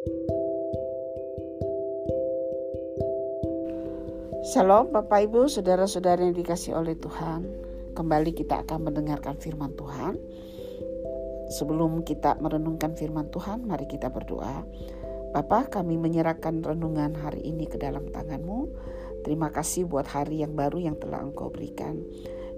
Shalom Bapak Ibu, saudara-saudara yang dikasih oleh Tuhan. Kembali kita akan mendengarkan firman Tuhan. Sebelum kita merenungkan firman Tuhan, mari kita berdoa. Bapa, kami menyerahkan renungan hari ini ke dalam tanganmu. Terima kasih buat hari yang baru yang telah Engkau berikan.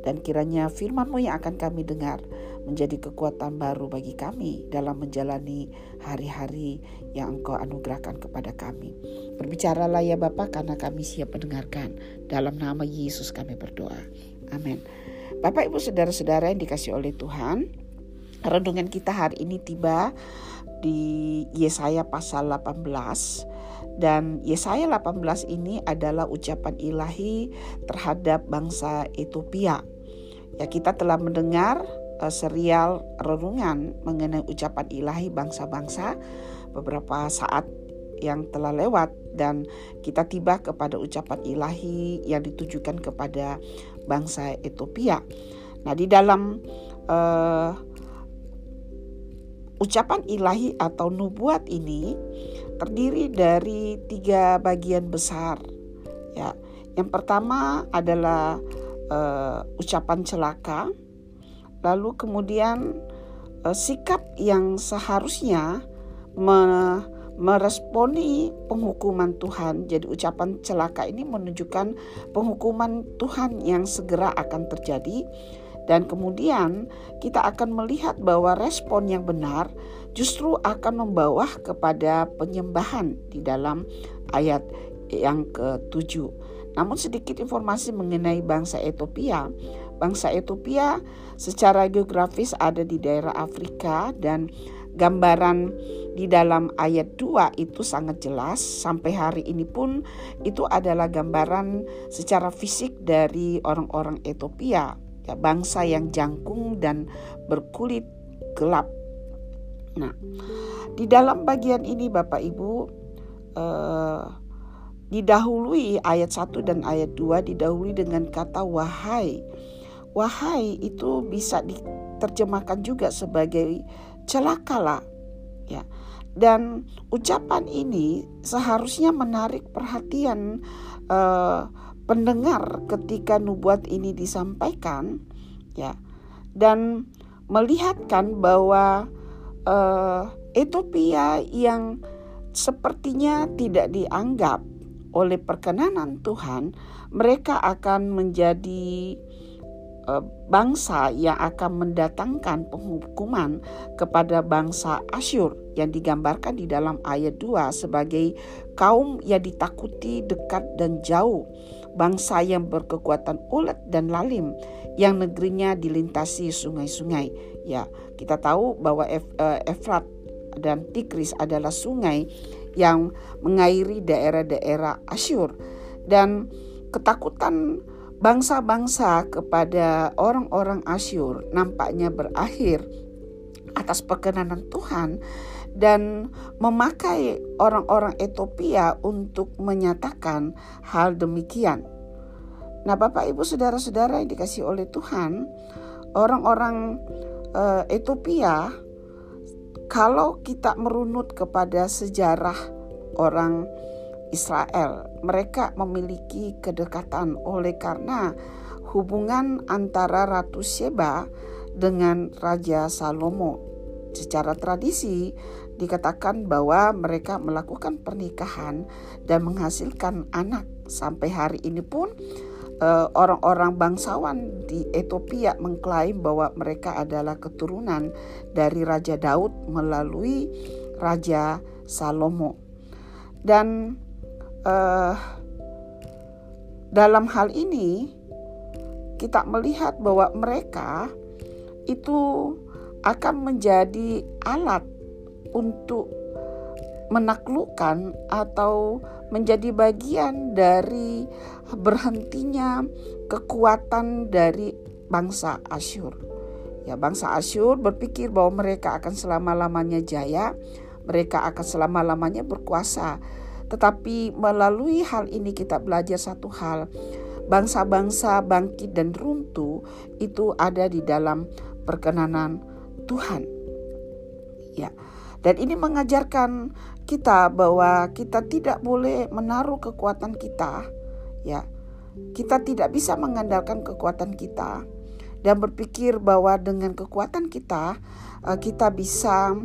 Dan kiranya firman-Mu yang akan kami dengar menjadi kekuatan baru bagi kami dalam menjalani hari-hari yang Engkau anugerahkan kepada kami. Berbicaralah ya Bapak karena kami siap mendengarkan. Dalam nama Yesus kami berdoa. Amin. Bapak Ibu Saudara-saudara yang dikasih oleh Tuhan, renungan kita hari ini tiba di Yesaya pasal 18 dan Yesaya 18 ini adalah ucapan ilahi terhadap bangsa Ethiopia. Ya kita telah mendengar uh, serial renungan mengenai ucapan ilahi bangsa-bangsa beberapa saat yang telah lewat dan kita tiba kepada ucapan ilahi yang ditujukan kepada bangsa Ethiopia. Nah, di dalam uh, ucapan ilahi atau nubuat ini terdiri dari tiga bagian besar. Ya, yang pertama adalah uh, ucapan celaka, lalu kemudian uh, sikap yang seharusnya me meresponi penghukuman Tuhan. Jadi ucapan celaka ini menunjukkan penghukuman Tuhan yang segera akan terjadi dan kemudian kita akan melihat bahwa respon yang benar justru akan membawa kepada penyembahan di dalam ayat yang ketujuh. Namun sedikit informasi mengenai bangsa Ethiopia. Bangsa Ethiopia secara geografis ada di daerah Afrika dan gambaran di dalam ayat 2 itu sangat jelas sampai hari ini pun itu adalah gambaran secara fisik dari orang-orang Ethiopia bangsa yang jangkung dan berkulit gelap. Nah, di dalam bagian ini Bapak Ibu eh, didahului ayat 1 dan ayat 2 didahului dengan kata wahai. Wahai itu bisa diterjemahkan juga sebagai celakalah ya. Dan ucapan ini seharusnya menarik perhatian eh, pendengar ketika nubuat ini disampaikan ya dan melihatkan bahwa uh, Ethiopia yang sepertinya tidak dianggap oleh perkenanan Tuhan mereka akan menjadi uh, bangsa yang akan mendatangkan penghukuman kepada bangsa Asyur yang digambarkan di dalam ayat 2 sebagai kaum yang ditakuti dekat dan jauh bangsa yang berkekuatan ulet dan lalim yang negerinya dilintasi sungai-sungai. Ya, kita tahu bahwa Ef, uh, Efrat dan Tigris adalah sungai yang mengairi daerah-daerah Asyur dan ketakutan bangsa-bangsa kepada orang-orang Asyur nampaknya berakhir atas perkenanan Tuhan dan memakai orang-orang Ethiopia untuk menyatakan hal demikian. Nah, Bapak Ibu saudara-saudara yang dikasih oleh Tuhan, orang-orang uh, Ethiopia kalau kita merunut kepada sejarah orang Israel, mereka memiliki kedekatan oleh karena hubungan antara Ratu Sheba dengan Raja Salomo Secara tradisi dikatakan bahwa mereka melakukan pernikahan dan menghasilkan anak. Sampai hari ini pun eh, orang-orang bangsawan di Ethiopia mengklaim bahwa mereka adalah keturunan dari Raja Daud melalui Raja Salomo. Dan uh, dalam hal ini kita melihat bahwa mereka itu akan menjadi alat untuk menaklukkan atau menjadi bagian dari berhentinya kekuatan dari bangsa Asyur. Ya, bangsa Asyur berpikir bahwa mereka akan selama-lamanya jaya, mereka akan selama-lamanya berkuasa. Tetapi melalui hal ini kita belajar satu hal, bangsa-bangsa bangkit dan runtuh itu ada di dalam perkenanan Tuhan. Ya. Dan ini mengajarkan kita bahwa kita tidak boleh menaruh kekuatan kita ya. Kita tidak bisa mengandalkan kekuatan kita dan berpikir bahwa dengan kekuatan kita eh, kita bisa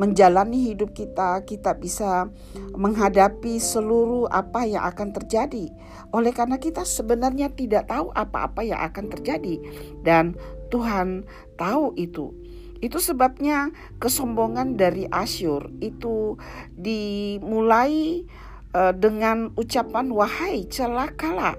menjalani hidup kita, kita bisa menghadapi seluruh apa yang akan terjadi. Oleh karena kita sebenarnya tidak tahu apa-apa yang akan terjadi dan Tuhan tahu itu. Itu sebabnya kesombongan dari Asyur itu dimulai uh, dengan ucapan wahai celakalah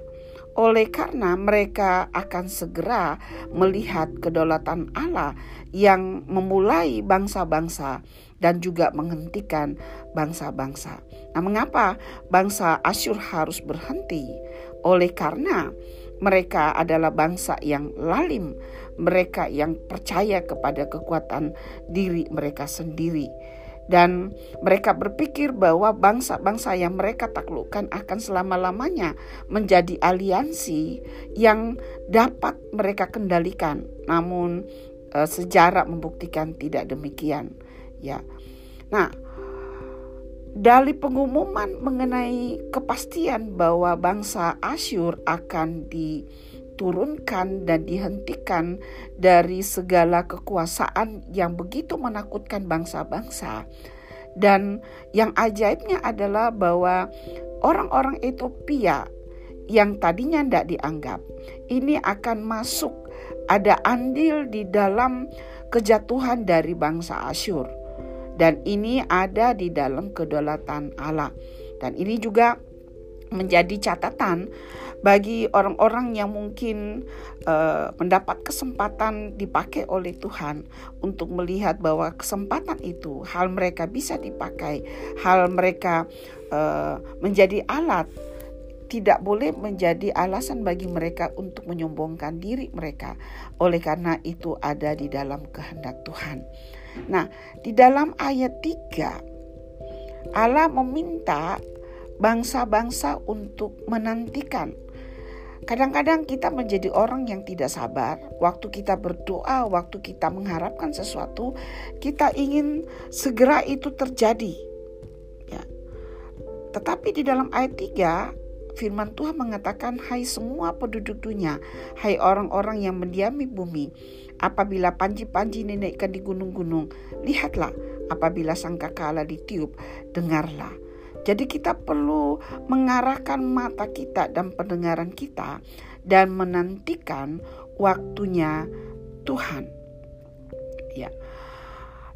oleh karena mereka akan segera melihat kedaulatan Allah yang memulai bangsa-bangsa dan juga menghentikan bangsa-bangsa. Nah, mengapa bangsa Asyur harus berhenti? Oleh karena mereka adalah bangsa yang lalim, mereka yang percaya kepada kekuatan diri mereka sendiri. Dan mereka berpikir bahwa bangsa-bangsa yang mereka taklukkan akan selama-lamanya menjadi aliansi yang dapat mereka kendalikan. Namun eh, sejarah membuktikan tidak demikian. Ya. Nah, dari pengumuman mengenai kepastian bahwa bangsa Asyur akan diturunkan dan dihentikan dari segala kekuasaan yang begitu menakutkan bangsa-bangsa. Dan yang ajaibnya adalah bahwa orang-orang Ethiopia yang tadinya tidak dianggap ini akan masuk ada andil di dalam kejatuhan dari bangsa Asyur dan ini ada di dalam kedaulatan Allah. Dan ini juga menjadi catatan bagi orang-orang yang mungkin uh, mendapat kesempatan dipakai oleh Tuhan untuk melihat bahwa kesempatan itu hal mereka bisa dipakai, hal mereka uh, menjadi alat tidak boleh menjadi alasan bagi mereka untuk menyombongkan diri mereka. Oleh karena itu ada di dalam kehendak Tuhan. Nah, di dalam ayat 3 Allah meminta bangsa-bangsa untuk menantikan Kadang-kadang kita menjadi orang yang tidak sabar. Waktu kita berdoa, waktu kita mengharapkan sesuatu, kita ingin segera itu terjadi. Ya. Tetapi di dalam ayat 3 Firman Tuhan mengatakan, "Hai semua penduduk dunia, hai orang-orang yang mendiami bumi, apabila panji-panji dinaikkan di gunung-gunung, lihatlah, apabila sangkakala ditiup, dengarlah." Jadi kita perlu mengarahkan mata kita dan pendengaran kita dan menantikan waktunya Tuhan. Ya.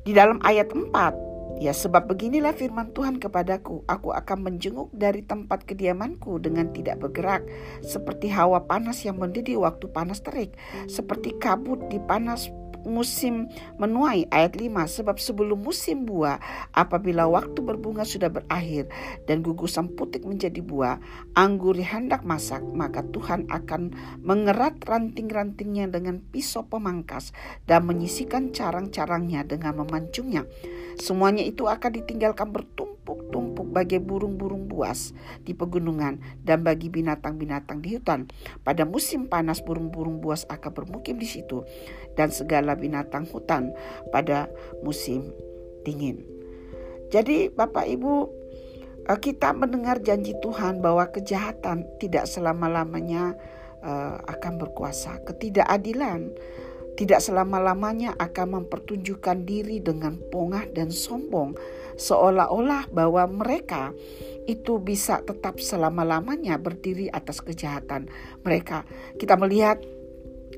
Di dalam ayat 4 Ya sebab beginilah firman Tuhan kepadaku, aku akan menjenguk dari tempat kediamanku dengan tidak bergerak, seperti hawa panas yang mendidih waktu panas terik, seperti kabut di panas musim menuai ayat 5 sebab sebelum musim buah apabila waktu berbunga sudah berakhir dan gugusan putik menjadi buah anggur hendak masak maka Tuhan akan mengerat ranting-rantingnya dengan pisau pemangkas dan menyisikan carang-carangnya dengan memancungnya. Semuanya itu akan ditinggalkan bertumpuk-tumpuk bagi burung-burung buas di pegunungan dan bagi binatang-binatang di hutan. Pada musim panas burung-burung buas akan bermukim di situ dan segala binatang hutan pada musim dingin. Jadi Bapak Ibu eh, kita mendengar janji Tuhan bahwa kejahatan tidak selama-lamanya uh, akan berkuasa, ketidakadilan tidak selama-lamanya akan mempertunjukkan diri dengan pongah dan sombong, seolah-olah bahwa mereka itu bisa tetap selama-lamanya berdiri atas kejahatan mereka. Kita melihat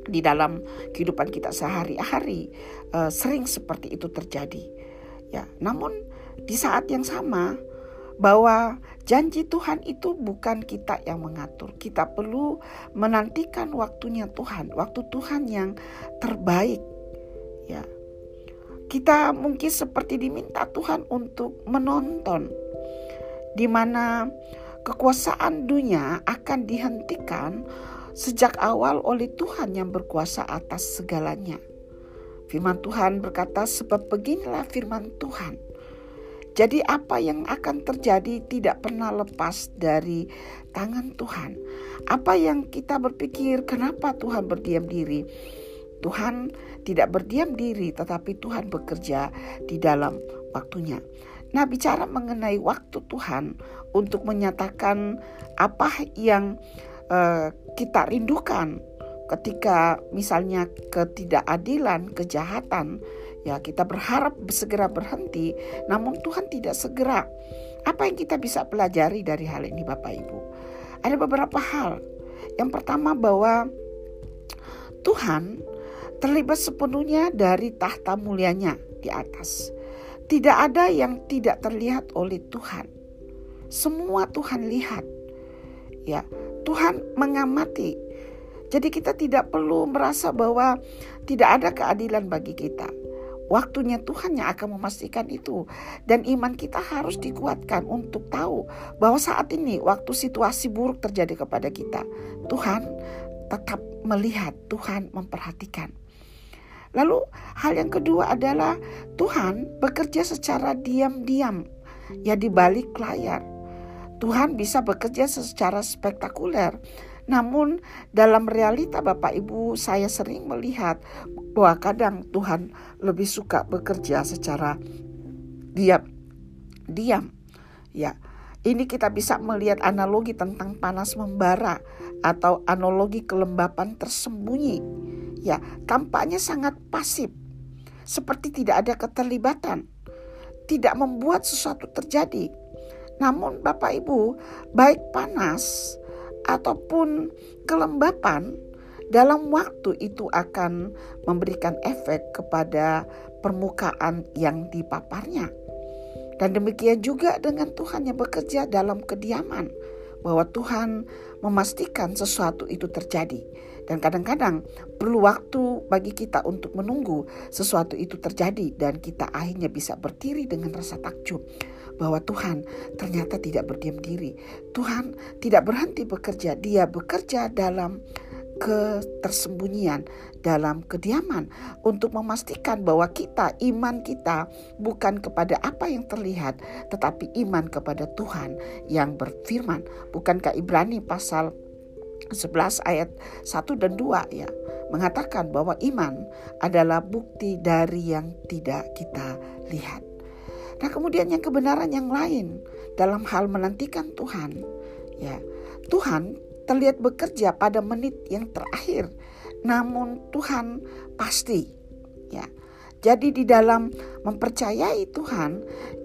di dalam kehidupan kita sehari-hari uh, sering seperti itu terjadi. Ya, namun di saat yang sama bahwa janji Tuhan itu bukan kita yang mengatur. Kita perlu menantikan waktunya Tuhan, waktu Tuhan yang terbaik. Ya. Kita mungkin seperti diminta Tuhan untuk menonton di mana kekuasaan dunia akan dihentikan sejak awal oleh Tuhan yang berkuasa atas segalanya. Firman Tuhan berkata, "Sebab beginilah firman Tuhan: jadi, apa yang akan terjadi tidak pernah lepas dari tangan Tuhan. Apa yang kita berpikir, kenapa Tuhan berdiam diri? Tuhan tidak berdiam diri, tetapi Tuhan bekerja di dalam waktunya. Nah, bicara mengenai waktu Tuhan untuk menyatakan apa yang uh, kita rindukan ketika misalnya ketidakadilan, kejahatan, ya kita berharap segera berhenti, namun Tuhan tidak segera. Apa yang kita bisa pelajari dari hal ini Bapak Ibu? Ada beberapa hal. Yang pertama bahwa Tuhan terlibat sepenuhnya dari tahta mulianya di atas. Tidak ada yang tidak terlihat oleh Tuhan. Semua Tuhan lihat. Ya, Tuhan mengamati. Jadi kita tidak perlu merasa bahwa tidak ada keadilan bagi kita. Waktunya Tuhan yang akan memastikan itu. Dan iman kita harus dikuatkan untuk tahu bahwa saat ini waktu situasi buruk terjadi kepada kita. Tuhan tetap melihat, Tuhan memperhatikan. Lalu hal yang kedua adalah Tuhan bekerja secara diam-diam ya di balik layar. Tuhan bisa bekerja secara spektakuler. Namun dalam realita Bapak Ibu saya sering melihat bahwa kadang Tuhan lebih suka bekerja secara diam. Diam. Ya. Ini kita bisa melihat analogi tentang panas membara atau analogi kelembapan tersembunyi ya tampaknya sangat pasif, seperti tidak ada keterlibatan, tidak membuat sesuatu terjadi. Namun Bapak Ibu, baik panas ataupun kelembapan dalam waktu itu akan memberikan efek kepada permukaan yang dipaparnya. Dan demikian juga dengan Tuhan yang bekerja dalam kediaman, bahwa Tuhan memastikan sesuatu itu terjadi. Dan kadang-kadang perlu waktu bagi kita untuk menunggu sesuatu itu terjadi dan kita akhirnya bisa berdiri dengan rasa takjub bahwa Tuhan ternyata tidak berdiam diri. Tuhan tidak berhenti bekerja, Dia bekerja dalam ketersembunyian dalam kediaman untuk memastikan bahwa kita iman kita bukan kepada apa yang terlihat tetapi iman kepada Tuhan yang berfirman bukankah Ibrani pasal 11 ayat 1 dan 2 ya mengatakan bahwa iman adalah bukti dari yang tidak kita lihat. Nah, kemudian yang kebenaran yang lain dalam hal menantikan Tuhan, ya. Tuhan terlihat bekerja pada menit yang terakhir, namun Tuhan pasti, ya. Jadi di dalam mempercayai Tuhan,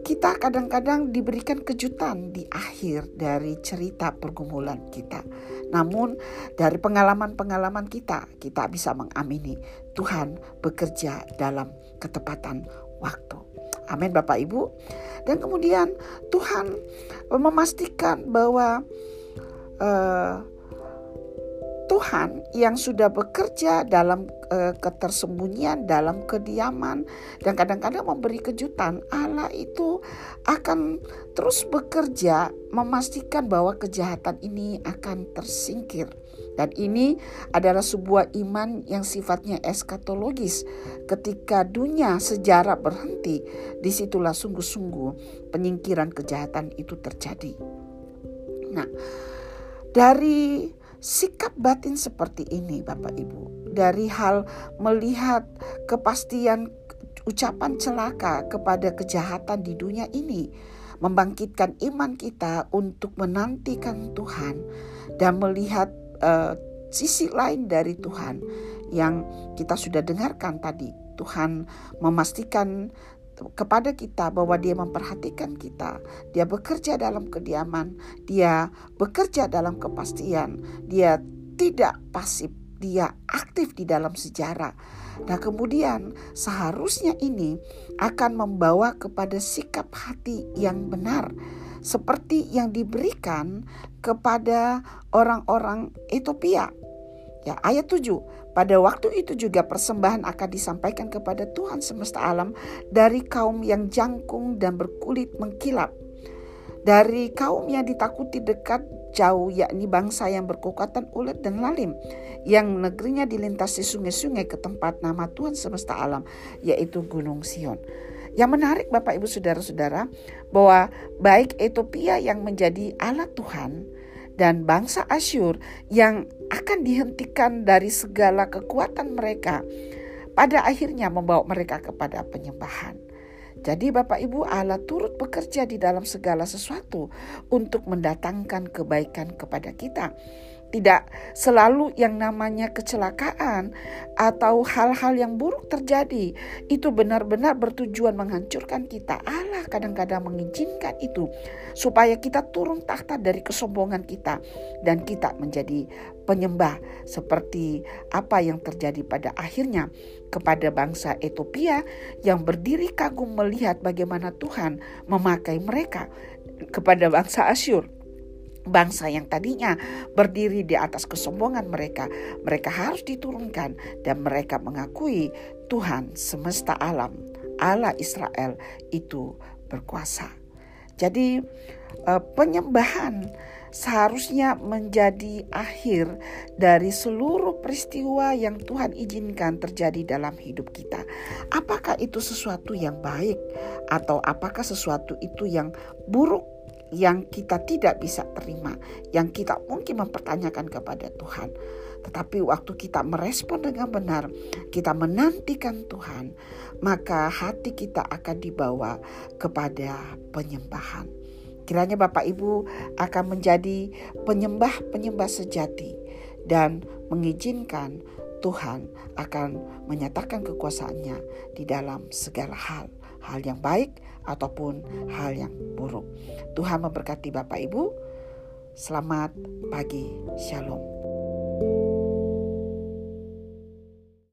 kita kadang-kadang diberikan kejutan di akhir dari cerita pergumulan kita. Namun dari pengalaman-pengalaman kita, kita bisa mengamini Tuhan bekerja dalam ketepatan waktu. Amin Bapak Ibu. Dan kemudian Tuhan memastikan bahwa uh, Tuhan yang sudah bekerja dalam e, ketersembunyian, dalam kediaman, dan kadang-kadang memberi kejutan, Allah itu akan terus bekerja memastikan bahwa kejahatan ini akan tersingkir. Dan ini adalah sebuah iman yang sifatnya eskatologis. Ketika dunia sejarah berhenti, di situlah sungguh-sungguh penyingkiran kejahatan itu terjadi. Nah, dari sikap batin seperti ini Bapak Ibu dari hal melihat kepastian ucapan celaka kepada kejahatan di dunia ini membangkitkan iman kita untuk menantikan Tuhan dan melihat uh, sisi lain dari Tuhan yang kita sudah dengarkan tadi. Tuhan memastikan kepada kita bahwa dia memperhatikan kita. Dia bekerja dalam kediaman, dia bekerja dalam kepastian, dia tidak pasif, dia aktif di dalam sejarah. Nah, kemudian seharusnya ini akan membawa kepada sikap hati yang benar seperti yang diberikan kepada orang-orang Ethiopia. Ya, ayat 7. Pada waktu itu juga persembahan akan disampaikan kepada Tuhan semesta alam dari kaum yang jangkung dan berkulit mengkilap. Dari kaum yang ditakuti dekat jauh yakni bangsa yang berkekuatan ulet dan lalim yang negerinya dilintasi sungai-sungai ke tempat nama Tuhan semesta alam yaitu Gunung Sion. Yang menarik Bapak Ibu Saudara-saudara bahwa baik Ethiopia yang menjadi alat Tuhan dan bangsa Asyur yang akan dihentikan dari segala kekuatan mereka pada akhirnya membawa mereka kepada penyembahan. Jadi Bapak Ibu Allah turut bekerja di dalam segala sesuatu untuk mendatangkan kebaikan kepada kita. Tidak selalu yang namanya kecelakaan atau hal-hal yang buruk terjadi itu benar-benar bertujuan menghancurkan kita. Allah kadang-kadang mengizinkan itu supaya kita turun tahta dari kesombongan kita dan kita menjadi penyembah seperti apa yang terjadi pada akhirnya kepada bangsa Ethiopia yang berdiri kagum melihat bagaimana Tuhan memakai mereka kepada bangsa Asyur bangsa yang tadinya berdiri di atas kesombongan mereka, mereka harus diturunkan dan mereka mengakui Tuhan semesta alam, Allah Israel itu berkuasa. Jadi eh, penyembahan seharusnya menjadi akhir dari seluruh peristiwa yang Tuhan izinkan terjadi dalam hidup kita. Apakah itu sesuatu yang baik atau apakah sesuatu itu yang buruk yang kita tidak bisa terima, yang kita mungkin mempertanyakan kepada Tuhan. Tetapi waktu kita merespon dengan benar, kita menantikan Tuhan, maka hati kita akan dibawa kepada penyembahan. Kiranya Bapak Ibu akan menjadi penyembah-penyembah sejati dan mengizinkan Tuhan akan menyatakan kekuasaannya di dalam segala hal hal yang baik ataupun hal yang buruk. Tuhan memberkati Bapak Ibu. Selamat pagi. Shalom.